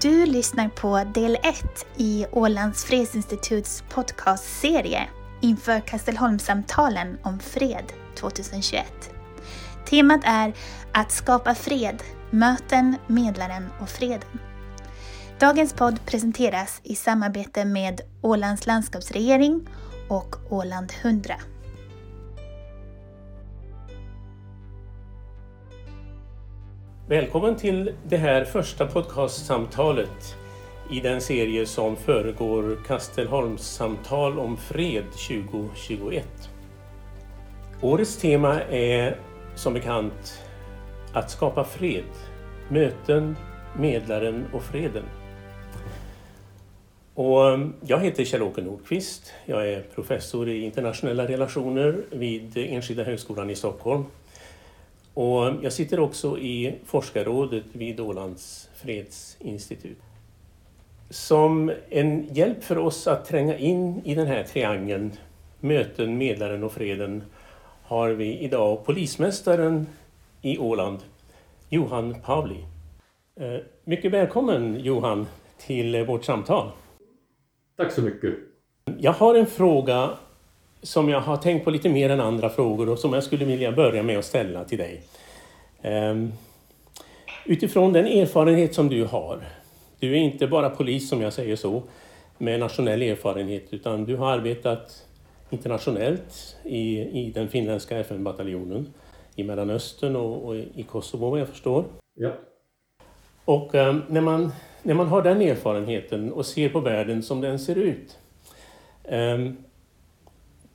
Du lyssnar på del 1 i Ålands fredsinstituts podcastserie inför Kastelholmssamtalen om fred 2021. Temat är att skapa fred, möten, medlaren och freden. Dagens podd presenteras i samarbete med Ålands landskapsregering och Åland 100. Välkommen till det här första podcastsamtalet i den serie som föregår Kastelholmssamtal om fred 2021. Årets tema är som bekant att skapa fred, möten, medlaren och freden. Och um, jag heter Kjell-Åke Nordqvist. Jag är professor i internationella relationer vid Enskilda högskolan i Stockholm och jag sitter också i forskarrådet vid Ålands fredsinstitut. Som en hjälp för oss att tränga in i den här triangeln, möten, medlaren och freden, har vi idag polismästaren i Åland, Johan Pavli. Eh, mycket välkommen Johan till vårt samtal. Tack så mycket. Jag har en fråga som jag har tänkt på lite mer än andra frågor och som jag skulle vilja börja med att ställa till dig. Um, utifrån den erfarenhet som du har, du är inte bara polis som jag säger så, med nationell erfarenhet, utan du har arbetat internationellt i, i den finländska FN-bataljonen i Mellanöstern och, och, i Kosovo vad jag förstår. Ja. Och um, när, man, när man har den erfarenheten och ser på världen som den ser ut, um,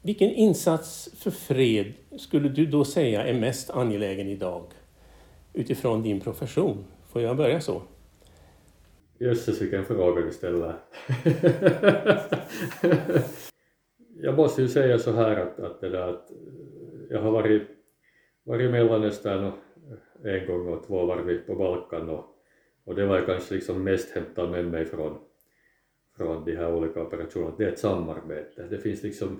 vilken insats för fred skulle du då säga är mest angelägen idag? Utifrån din profession. Får jag börja så? Jösses vilken fråga du ställer. jag måste ju säga så här att, att, det där, att eh, jag har varit, varit i Mellanöstern eh, en gång och två varv på Balkan och, och det var jag kanske liksom mest hämtat med mig från, från de här olika operationerna, det är ett samarbete. Det finns liksom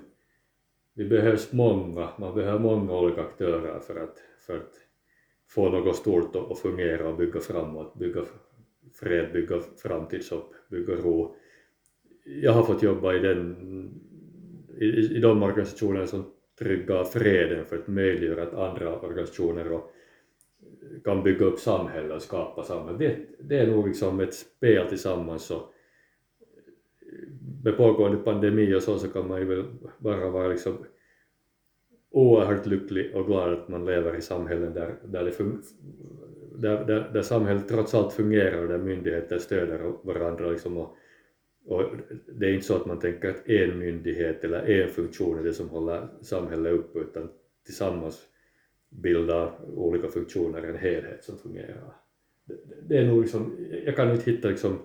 vi behövs många, man behöver många olika aktörer för att, för att få något stort att fungera och bygga framåt, bygga fred, bygga framtidshopp, bygga ro. Jag har fått jobba i, den, i, i de organisationer som tryggar freden för att möjliggöra att andra organisationer och kan bygga upp samhället och skapa samhället. Det, det är nog liksom ett spel tillsammans och med pågående pandemi och så, så kan man ju väl bara vara liksom oerhört lycklig och glad att man lever i samhällen där, där, det där, där, där samhället trots allt fungerar och där myndigheter stöder varandra liksom och, och det är inte så att man tänker att en myndighet eller en funktion är det som håller samhället uppe utan tillsammans bildar olika funktioner en helhet som fungerar. Det, det är nog liksom, jag kan inte hitta liksom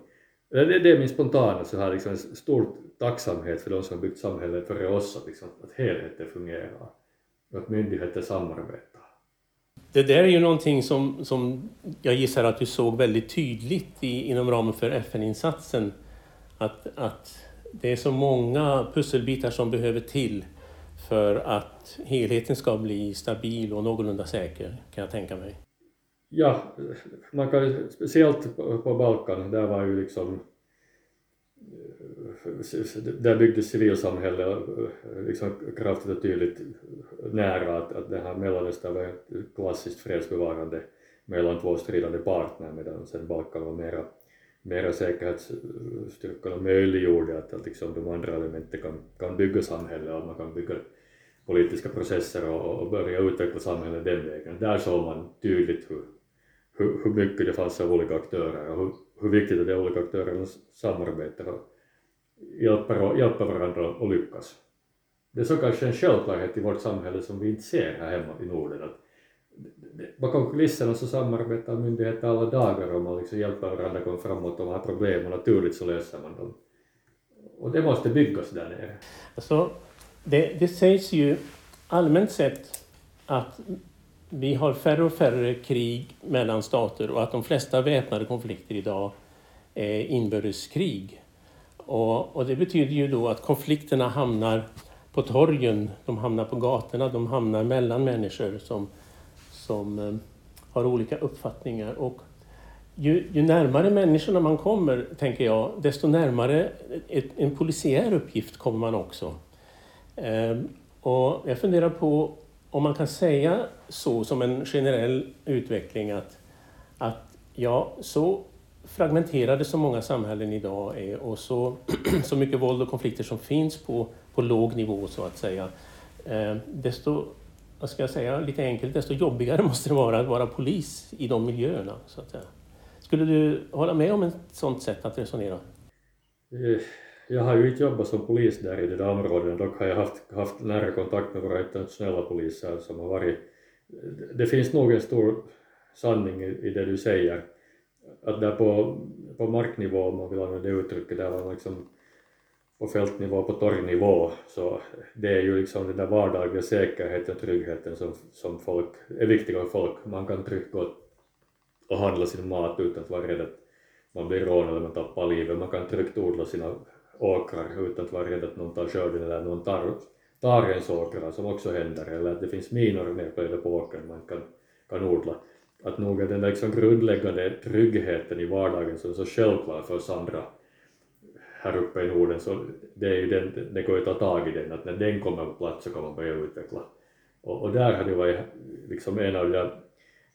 det, det är min spontana så här liksom stor tacksamhet för de som har byggt samhället före oss, att, liksom, att helheten fungerar och att myndigheter samarbetar. Det där är ju någonting som, som jag gissar att du såg väldigt tydligt i, inom ramen för FN-insatsen. Att, att det är så många pusselbitar som behöver till för att helheten ska bli stabil och någorlunda säker, kan jag tänka mig ja, man kan speciellt på, på Balkan, där var ju liksom eh, där byggdes civilsamhället eh, liksom kraftigt och tydligt nära att, att det här Mellanöstern var ett klassiskt fredsbevarande mellan två stridande partner medan sen Balkan var mera, mera säkerhetsstyrkorna möjliggjorde att, att liksom de andra elementen kan, kan bygga samhället och man kan bygga politiska processer och, och börja utveckla samhället den vägen. Där såg man tydligt hur, hur, hur mycket det fanns av olika aktörer och hur, hur viktigt det är att olika aktörer samarbetar och hjälper, hjälper varandra att lyckas. Det är så kanske en självklarhet i vårt samhälle som vi inte ser här hemma i Norden att bakom kulisserna så samarbetar myndigheter alla dagar och man liksom hjälper varandra att komma framåt och har problem och naturligt så löser man dem. Och det måste byggas där nere. Alltså, det, det sägs ju allmänt sett att vi har färre och färre krig mellan stater och att de flesta väpnade konflikter idag är inbördeskrig. Och, och det betyder ju då att konflikterna hamnar på torgen, de hamnar på gatorna, de hamnar mellan människor som, som eh, har olika uppfattningar. Och ju, ju, närmare människorna man kommer, tänker jag, desto närmare ett, en polisiär uppgift kommer man också. Eh, och jag funderar på om man kan säga så som en generell utveckling att, att ja, så fragmenterade som många samhällen idag är och så, så mycket våld och konflikter som finns på, på låg nivå så att säga, eh, desto, vad ska jag säga, lite enkelt, desto jobbigare måste det vara att vara polis i de miljöerna. Så att säga. Skulle du hålla med om ett sådant sätt att resonera? Eh, jag har ju inte jobbat som polis där i det där området, dock har jag haft, haft nära kontakt med våra internationella poliser som har varit... Det finns nog en stor sanning i, det du säger, att där på, på marknivå, om man vill använda det uttrycket, där var liksom på fältnivå, på torgnivå, så det är ju liksom den där vardagliga säkerheten och tryggheten som, som folk, är viktiga för folk. Man kan tryggt gå och handla sin mat utan att vara rädd att man blir rånad eller man tappar livet. Man kan tryggt odla sina åkrar utan att vara rädd att någon tar skörden eller någon tar, tar ens åkrar, som alltså också händer, eller att det finns minor nedplöjda på åkern man kan, kan odla. Att nog är den liksom grundläggande tryggheten i vardagen som är så självklar för oss andra här uppe i Norden, så det, är ju den, det går ju att ta tag i den, att när den kommer på plats så kan man börja utveckla. Och, och där har det varit liksom en av de där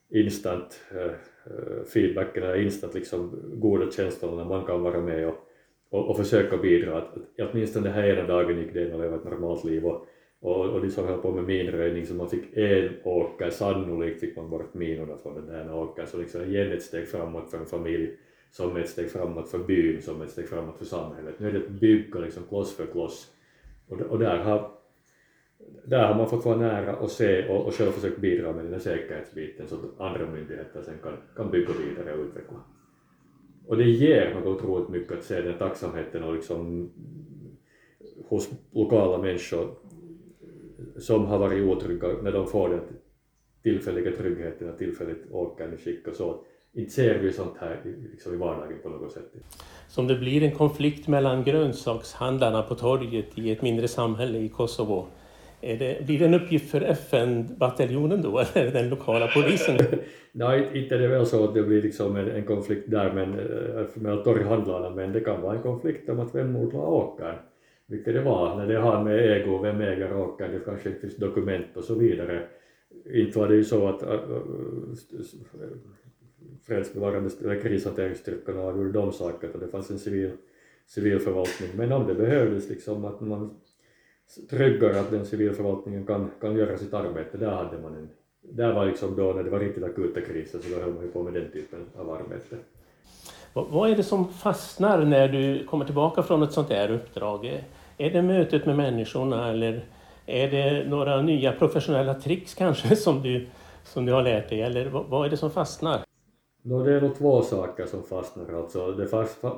instant uh, feedbacken, eller instant liksom goda känslorna när man kan vara med och och, och försöka bidra. Att, att åtminstone den här ena dagen gick det in och leva ett normalt liv. Och, och, och de som höll på med minröjning så man fick en åker, sannolikt fick man bort minorna från den där åkern. Så liksom igen ett steg framåt för en familj som ett steg framåt för byn, som ett steg framåt för samhället. Nu är det att bygga liksom kloss för kloss. Och, och där har där har man fått vara nära och se och, och själv försökt bidra med den här säkerhetsbiten så att andra myndigheter sen kan, kan bygga vidare och utveckla och det ger något otroligt mycket att se den tacksamheten och liksom hos lokala människor som har varit otrygga när de får den tillfälliga tryggheten och tillfälligt åkande skick och så. Inte ser vi sånt här liksom i vardagen på något sätt. Så om det blir en konflikt mellan grönsakshandlarna på torget i ett mindre samhälle i Kosovo det, blir det en uppgift för FN-bataljonen då, eller den lokala polisen? Nej, inte är det väl så att det blir liksom en, en konflikt där men, eh, med torghandlarna, men det kan vara en konflikt om att vem odlar åkern. Vilket det var när det har med ägo, vem äger åkern, det kanske inte finns dokument och så vidare. Inte var det ju så att äh, fredsbevarande eller krishanteringsstyrkorna avgjorde de sakerna, det fanns en civil, civil förvaltning, men om det behövdes liksom att man tryggar att den civilförvaltningen kan, kan göra sitt arbete, där hade man en, där var liksom då när det var riktigt akuta kriser så då höll man ju på med den typen av arbete. Vad är det som fastnar när du kommer tillbaka från ett sånt här uppdrag? Är det mötet med människorna eller är det några nya professionella tricks kanske som du, som du har lärt dig eller vad är det som fastnar? No, det är nog två saker som fastnar. Alltså, det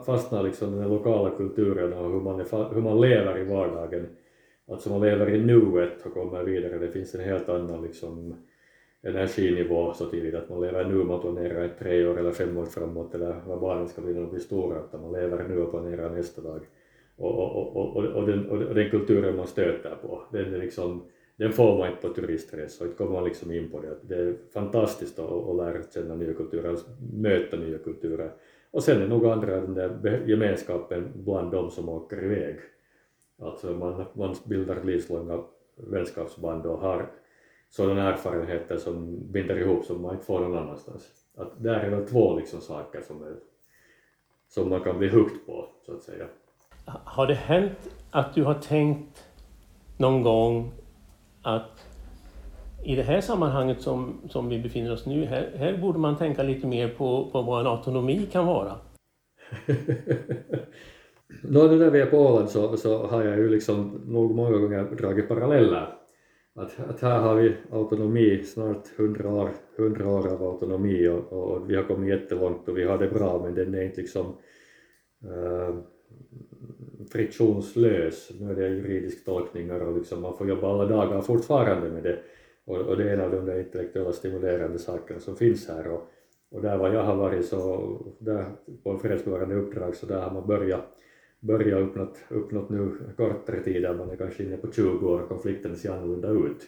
fastnar liksom den lokala kulturen och hur man, är, hur man lever i vardagen Alltså man lever i nuet och kommer vidare, det finns en helt annan liksom energinivå så tidigt att man lever nu, man planerar ett tre år eller fem år framåt eller vad barnen ska bli när de blir stora, utan man lever nu och planerar nästa dag. Och, och, och, och, och, den, och den kulturen man stöter på, den, är liksom, den får man inte på turistresor, inte kommer man liksom in på det. Det är fantastiskt att, att lära känna nya kulturer, alltså möta nya kulturer. Och sen är nog andra den där gemenskapen bland de som åker iväg Alltså man, man bildar livslånga vänskapsband och har sådana erfarenheter som binder ihop som man inte får någon annanstans. Att där är det två liksom saker som, är, som man kan bli hooked på, så att säga. Har det hänt att du har tänkt någon gång att i det här sammanhanget som, som vi befinner oss nu, här, här borde man tänka lite mer på, på vad en autonomi kan vara? Nå, nu när vi är på Åland så, så har jag ju liksom nog många gånger dragit paralleller. Att, att här har vi autonomi, snart hundra år, 100 år av autonomi och, och, vi har kommit jättelångt och vi har det bra men den är inte liksom äh, friktionslös. Nu är det juridisk tolkningar och liksom man får jobba alla dagar fortfarande med det och, och det är en av de där intellektuella stimulerande sakerna som finns här och, och där var jag har varit så, där på fredsbevarande uppdrag så där har man börjat börjat uppnått, uppnått nu kortare tid, man är kanske inne på 20 år konflikten ser annorlunda ut.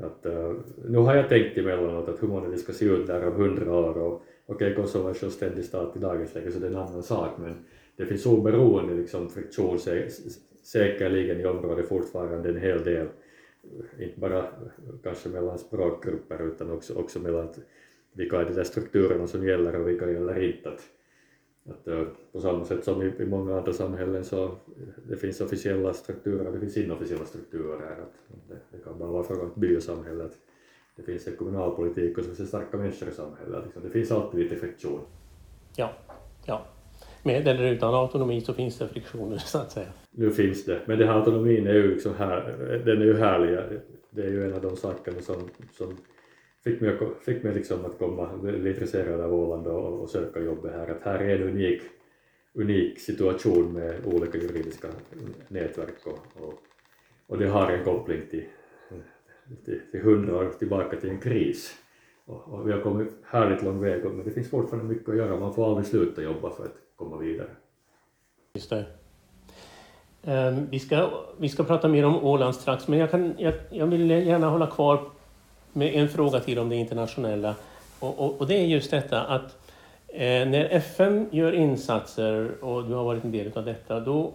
Att, uh, nu har jag tänkt emellanåt att hur många det ska se ut där om 100 år och okej, okay, Kosovo är självständig stat i dagens läge så det är en annan sak, men det finns oberoende liksom, friktion säkerligen i området fortfarande en hel del, inte bara kanske mellan språkgrupper utan också, också mellan vilka är de där strukturerna som gäller och vilka gäller inte. Att, att, eh, på samma sätt som i, i många andra samhällen så det finns officiella strukturer och det finns inofficiella strukturer. Att det, det kan bara vara fråga om ett bysamhälle, att det finns en kommunalpolitik och så finns det starka människor i samhället. Liksom. Det finns alltid lite friktion. Ja, ja. Med eller utan autonomi så finns det friktioner så att säga. Nu finns det, men den här autonomin är ju liksom här, den är ju härlig. Det är ju en av de sakerna som, som fick mig, fick mig liksom att komma, bli intresserad av Åland och, och söka jobbet här. Att här är en unik, unik situation med olika juridiska nätverk och, och, och det har en koppling till, till, till hundra år tillbaka till en kris. Och, och vi har kommit härligt lång väg men det finns fortfarande mycket att göra, man får aldrig sluta jobba för att komma vidare. Just det. Um, vi, ska, vi ska prata mer om Åland strax, men jag, kan, jag, jag vill gärna hålla kvar med en fråga till om det internationella. Och, och, och det är just detta att eh, när FN gör insatser, och du har varit en del av detta, då,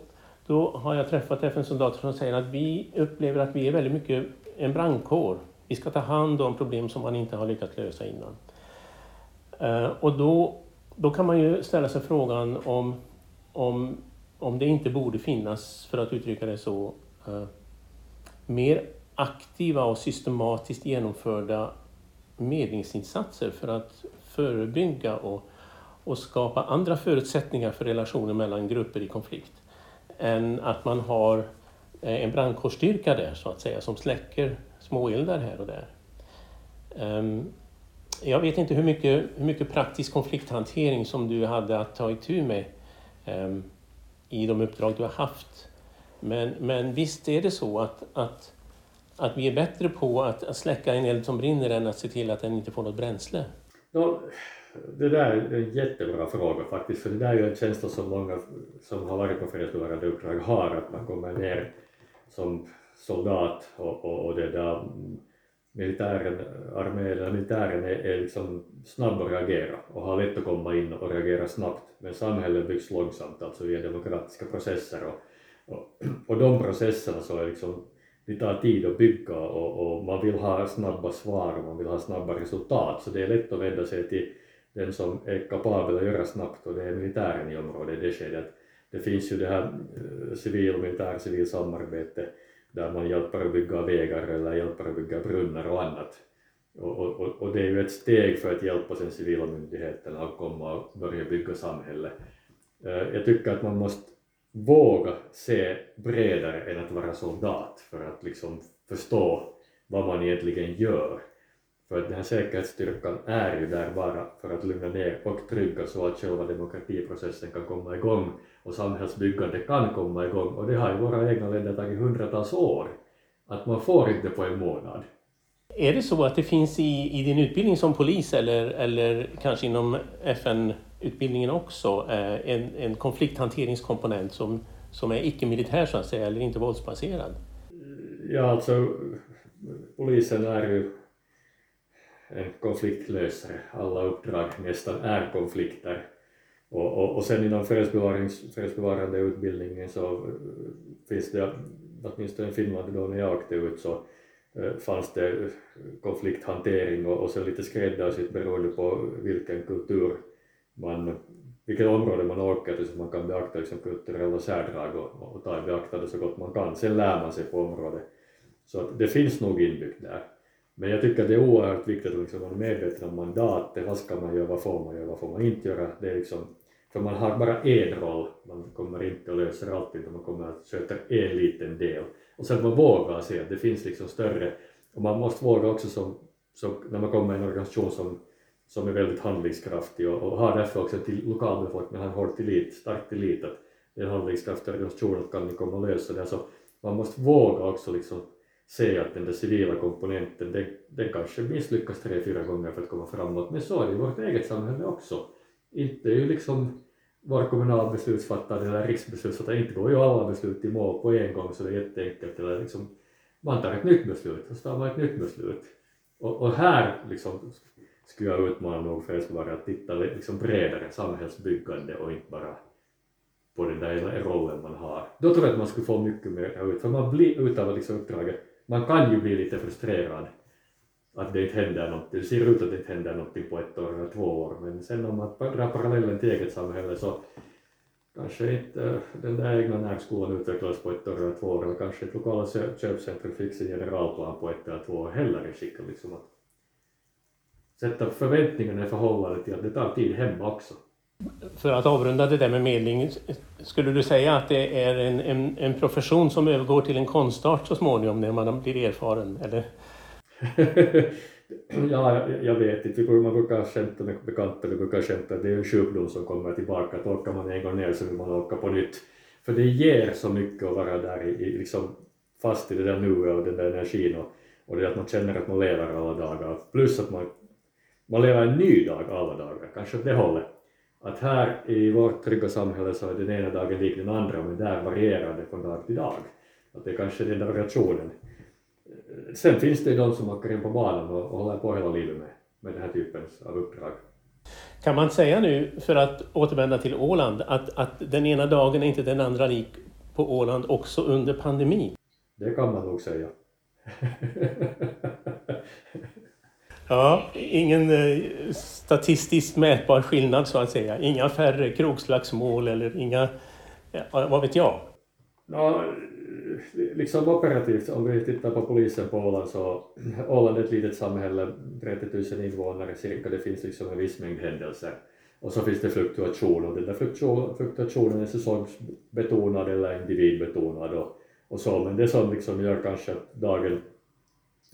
då har jag träffat FN-soldater som säger att vi upplever att vi är väldigt mycket en brandkår. Vi ska ta hand om problem som man inte har lyckats lösa innan. Eh, och då, då kan man ju ställa sig frågan om, om, om det inte borde finnas, för att uttrycka det så, eh, mer aktiva och systematiskt genomförda medlingsinsatser för att förebygga och, och skapa andra förutsättningar för relationer mellan grupper i konflikt än att man har eh, en brandkårsstyrka där så att säga som släcker småeldar här och där. Ehm, jag vet inte hur mycket, hur mycket praktisk konflikthantering som du hade att ta itu med ehm, i de uppdrag du har haft. Men, men visst är det så att, att att vi är bättre på att, att släcka en eld som brinner än att se till att den inte får något bränsle? Ja, det där är en jättebra fråga faktiskt, för det där är ju en känsla som många som har varit på fredsbevarande uppdrag har, att man kommer ner som soldat och, och, och det där militären, armén eller militären är, är liksom snabb att reagera och har lätt att komma in och reagera snabbt, men samhället byggs långsamt, alltså via demokratiska processer och, och, och de processerna så är liksom det tar tid att bygga och, och, man vill ha snabba svar och man vill ha snabba resultat så det är lätt att vända sig till den som är kapabel att göra snabbt och det är militären i området i det skedet. Det finns ju det här eh, civil och militär civil samarbete där man hjälper att bygga vägar eller hjälper att bygga brunnar och annat. Och, och, och det är ju ett steg för att hjälpa sen civila myndigheterna att komma och börja bygga samhället. Eh, jag tycker att man måste våga se bredare än att vara soldat för att liksom förstå vad man egentligen gör. För att den här säkerhetsstyrkan är ju där bara för att lugna ner och trygga så att själva demokratiprocessen kan komma igång och samhällsbyggande kan komma igång och det har ju våra egna länder tagit hundratals år. Att man får inte på en månad. Är det så att det finns i, i din utbildning som polis eller, eller kanske inom FN utbildningen också eh, en, en konflikthanteringskomponent som, som är icke-militär så att säga, eller inte våldsbaserad? Ja, alltså polisen är ju en konfliktlösare. Alla uppdrag nästan är konflikter. Och, och, och sen inom fredsbevarande utbildningen så eh, finns det, åtminstone i Finland då när jag åkte ut så eh, fanns det konflikthantering och, och sen lite skräddarsytt beroende på vilken kultur man, vilket område man åker till så man kan beakta liksom kulturella särdrag och, och ta i beaktande så gott man kan. Sen lär man sig på området. Så att det finns nog inbyggt där. Men jag tycker att det är oerhört viktigt att liksom vara medveten om mandatet, vad ska man göra, vad får man göra, vad får man inte göra. Det är liksom, för man har bara en roll, man kommer inte att lösa allt, utan man kommer att sköta en liten del. Och sen man vågar se att det finns liksom större, och man måste våga också som, som när man kommer i en organisation som som är väldigt handlingskraftig och, och har därför också till lokalbefolkningen har hård tillit, stark tillit att det är en handlingskraftig organisation kan ni komma och lösa det. Alltså, man måste våga också liksom se att den där civila komponenten, den, den kanske misslyckas tre, fyra gånger för att komma framåt, men så är det i vårt eget samhälle också. Inte är ju liksom vår kommunalbeslutsfattare eller riksbeslutsfattare, inte går ju alla beslut i mål på en gång så det är jätteenkelt, eller liksom, man tar ett nytt beslut så tar man ett nytt beslut. Och, och här liksom skulle jag utmana nog fredsbevarare att titta liksom bredare samhällsbyggande och inte bara på den där rollen man har. Då tror jag att man skulle få mycket mer ut, för man blir utav liksom uppdraget, man kan ju bli lite frustrerad att det inte händer någonting, det ser ut att det inte händer någonting på ett år eller två år, men sen om man drar parallellen till eget samhälle så kanske inte den där egna närskolan utvecklas på ett år eller två år, eller kanske ett lokala köpcentrum fick sin generalplan på ett eller två år heller i skick liksom att sätta förväntningarna i förhållande till att det tar tid hemma också. För att avrunda det där med medling, skulle du säga att det är en, en, en profession som övergår till en konstart så småningom när man blir erfaren, eller? ja, jag vet inte. Man brukar skämta med bekanta, vi brukar skämta det är en sjukdom som kommer tillbaka, att åker man en gång ner så vill man åka på nytt. För det ger så mycket att vara där i, liksom fast i det där nuet och den där energin och, och det att man känner att man lever alla dagar. Plus att man, man lever en ny dag alla dagar, kanske åt det hållet. Att här i vårt trygga samhälle så är den ena dagen lik den andra men där varierar det från dag till dag. Att det är kanske är den där variationen sen finns det ju de som åker in på banan och, och håller på hela livet med, med den här typen av uppdrag. Kan man säga nu, för att återvända till Åland, att, att den ena dagen är inte den andra lik på Åland också under pandemin? Det kan man nog säga. ja, ingen eh, statistiskt mätbar skillnad så att säga. Inga färre krogslagsmål eller inga, vad vet jag? Ja, liksom operativt, om vi tittar på polisen på Åland så Åland är ett litet samhälle, 30 000 invånare cirka, det finns liksom en viss mängd händelser. Och så finns det fluktuation och den där fluktuationen är säsongsbetonad eller individbetonad och, och så, men det som liksom gör kanske att dagen,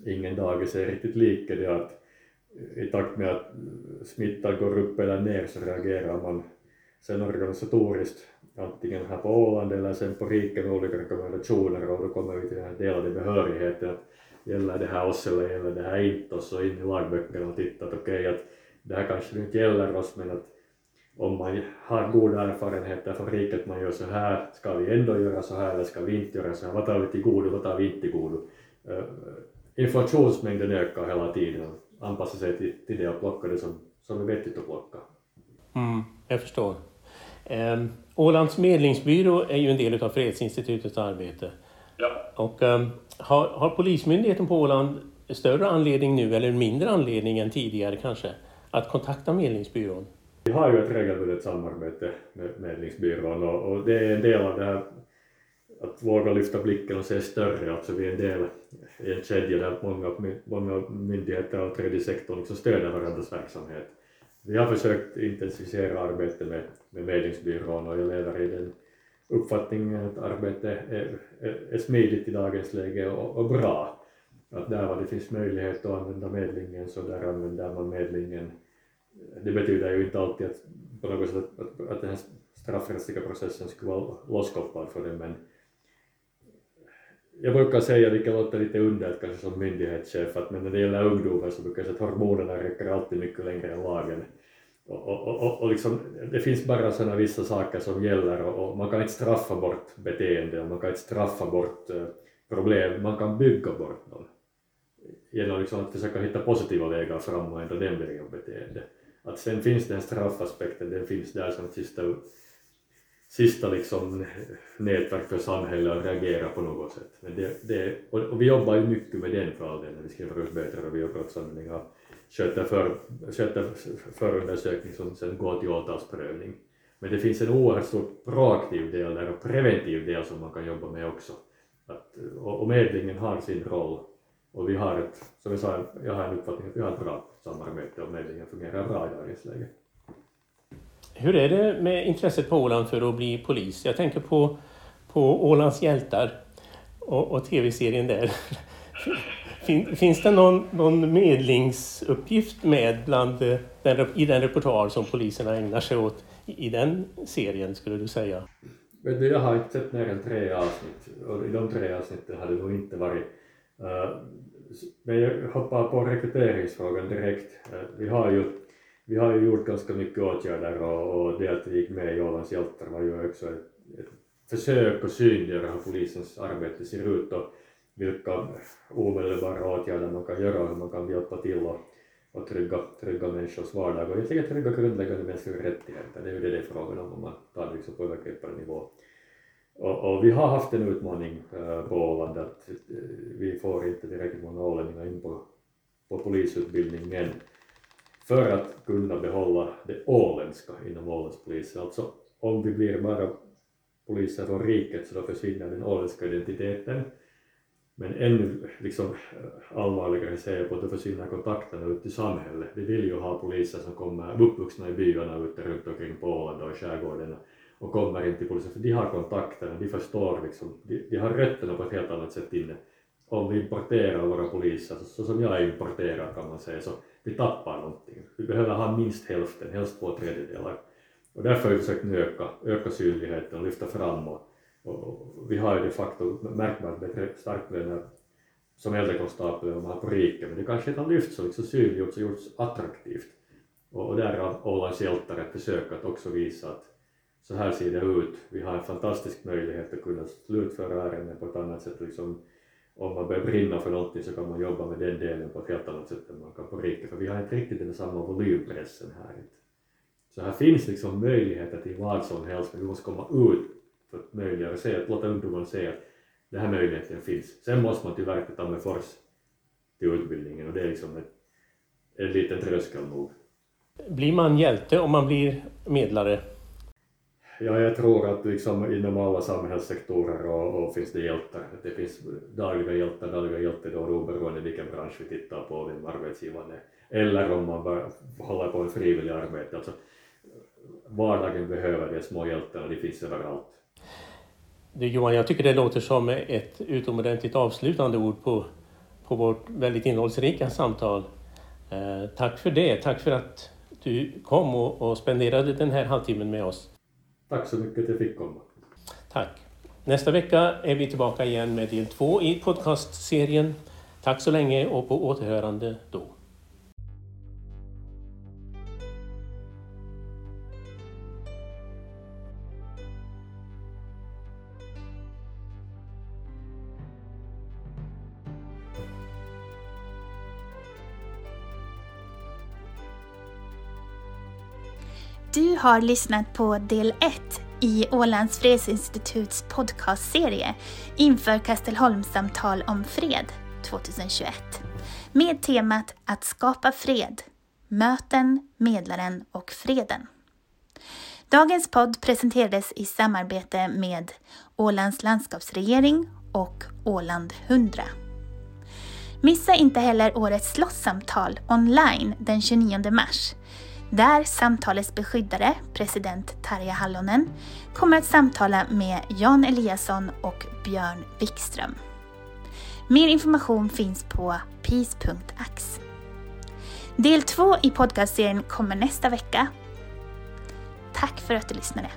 ingen dag är riktigt lik är det att i takt med att smittan går upp eller ner så reagerar man. Sen organisatoriskt antingen här på Åland eller sen på riket med olika rekommendationer och då kommer vi till den här delade behörigheten att gäller det här oss eller gäller det här inte och så in i lagböckerna och titta att okej okay, att det här kanske inte gäller oss men att om man har goda erfarenheter från riket, man gör så här, ska vi ändå göra så här eller ska vi inte göra så här, vad tar vi till godo, vad tar vi inte till godo? Eh, eh, Informationsmängden ökar hela tiden och anpassar sig till, till det och plockar det som, som är vettigt att plocka. Mm, jag förstår. Um, Ålands medlingsbyrå är ju en del av Fredsinstitutets arbete. Ja. Och, um, har, har Polismyndigheten på Åland större anledning nu, eller mindre anledning än tidigare kanske, att kontakta medlingsbyrån? Vi har ju ett regelbundet samarbete med medlingsbyrån och, och det är en del av det här att våga lyfta blicken och se större, alltså vi är en del i en kedja där många, många myndigheter och tredje sektorn liksom stöder varandras verksamhet. Vi har försökt intensifiera arbetet med, med medlingsbyrån och jag lever i den uppfattningen att arbetet är, är, är smidigt i dagens läge och, och, bra. Att där var det finns möjlighet att använda medlingen så där använder man medlingen. Det betyder ju inte alltid att på något sätt att, att, att den här straffrättsliga processen skulle vara losskopplad för det men jag brukar säga, vilket låter lite underligt kanske som myndighetschef, att men när det gäller ungdomar så brukar jag säga att hormonerna räcker alltid mycket längre än lagen. Och, och, och, och liksom, det finns bara sådana vissa saker som gäller och, och, man kan inte straffa bort beteende och man kan inte straffa bort problem, man kan bygga bort dem genom liksom att försöka hitta positiva vägar fram och ändra den vägen beteende. Att sen finns den straffaspekten, den finns där som sista sista liksom nätverk för samhället att reagera på något sätt. Men det, det, och, och, vi jobbar ju mycket med den för all del när vi skriver ut böter och biobrottsanmälningar, sköter, för, sköter förundersökning som sen går till åtalsprövning. Men det finns en oerhört stor proaktiv del där och preventiv del som man kan jobba med också. Att, och, och medlingen har sin roll och vi har ett, som jag sa, jag har en uppfattning att vi har ett bra samarbete och medlingen fungerar bra i dagens läge. Hur är det med intresset på Åland för att bli polis? Jag tänker på, på Ålands hjältar och, och tv-serien där. Fin, finns det någon, någon medlingsuppgift med bland eh, den, i den repertoar som poliserna ägnar sig åt i, i den serien, skulle du säga? Men jag har inte sett mer än tre avsnitt och i de tre avsnitten har det nog inte varit uh, men jag hoppar på rekryteringsfrågan direkt. Uh, vi har ju vi har ju gjort ganska mycket åtgärder och, och det att vi gick med i Ålands hjältar var ju också ett, ett försök att synliggöra hur polisens arbete ser ut och vilka omedelbara åtgärder man kan göra och hur man kan hjälpa till och, och trygga, trygga människors vardag och egentligen trygga grundläggande mänskliga rättigheter. Det är ju det det är frågan om om man tar det liksom på övergripande nivå. Och, och, vi har haft en utmaning äh, på Åland att äh, vi får inte tillräckligt många ålänningar in på, på polisutbildningen för att kunna behålla det åländska inom Ålandspolisen. Alltså om vi blir bara poliser från riket så då försvinner den åländska identiteten. Men ännu liksom, allvarligare ser jag på att då försvinner kontakterna ut i samhället. Vi vill ju ha poliser som kommer uppvuxna i byarna ute runt omkring på Åland och i skärgården och kommer in till polisen för de har kontakterna, de förstår liksom, de, de har rötterna på ett helt annat sätt inne. Om vi importerar våra poliser, så, så som jag importerar kan man säga, så vi tappar någonting. Vi behöver ha minst hälften, helst två tredjedelar. Och därför har vi försökt öka, öka synligheten och lyfta fram och, och vi har ju de facto märkbart bättre starklöner som äldrekonstapel än man har på riket, men det kanske inte har lyfts och liksom synliggjorts och gjorts attraktivt. Och, och där har Ålands hjältar ett försök att också visa att så här ser det ut. Vi har en fantastisk möjlighet att kunna slutföra ärenden på ett annat sätt. Liksom, om man börjar brinna för någonting så kan man jobba med den delen på ett helt annat sätt än man kan på riket, för vi har inte riktigt den samma volympressen här. Så här finns liksom möjligheter till vad som helst, men vi måste komma ut för att möjliggöra, se, att låta ungdomarna se att den här möjligheten finns. Sen måste man tyvärr ta med fors till utbildningen och det är liksom ett, en liten tröskel nog. Blir man hjälte om man blir medlare? Ja, jag tror att liksom inom alla samhällssektorer och, och finns det hjältar. Det finns dagliga hjältar, dagliga hjältar då oberoende vilken bransch vi tittar på, vem arbetsgivaren är. Eller om man bara håller på med frivillig arbete. Alltså, vardagen behöver de små hjältarna, de finns överallt. Du Johan, jag tycker det låter som ett utomordentligt avslutande ord på, på vårt väldigt innehållsrika samtal. Eh, tack för det. Tack för att du kom och, och spenderade den här halvtimmen med oss. Tack så mycket att jag fick komma. Tack. Nästa vecka är vi tillbaka igen med del två i podcastserien. Tack så länge och på återhörande då. Har lyssnat på del 1 i Ålands fredsinstituts podcastserie inför Kastelholmssamtal om fred 2021 med temat att skapa fred, möten, medlaren och freden. Dagens podd presenterades i samarbete med Ålands landskapsregering och Åland 100. Missa inte heller årets slottssamtal online den 29 mars där samtalets beskyddare, president Tarja Hallonen, kommer att samtala med Jan Eliasson och Björn Wikström. Mer information finns på peace.ax. Del två i podcastserien kommer nästa vecka. Tack för att du lyssnade.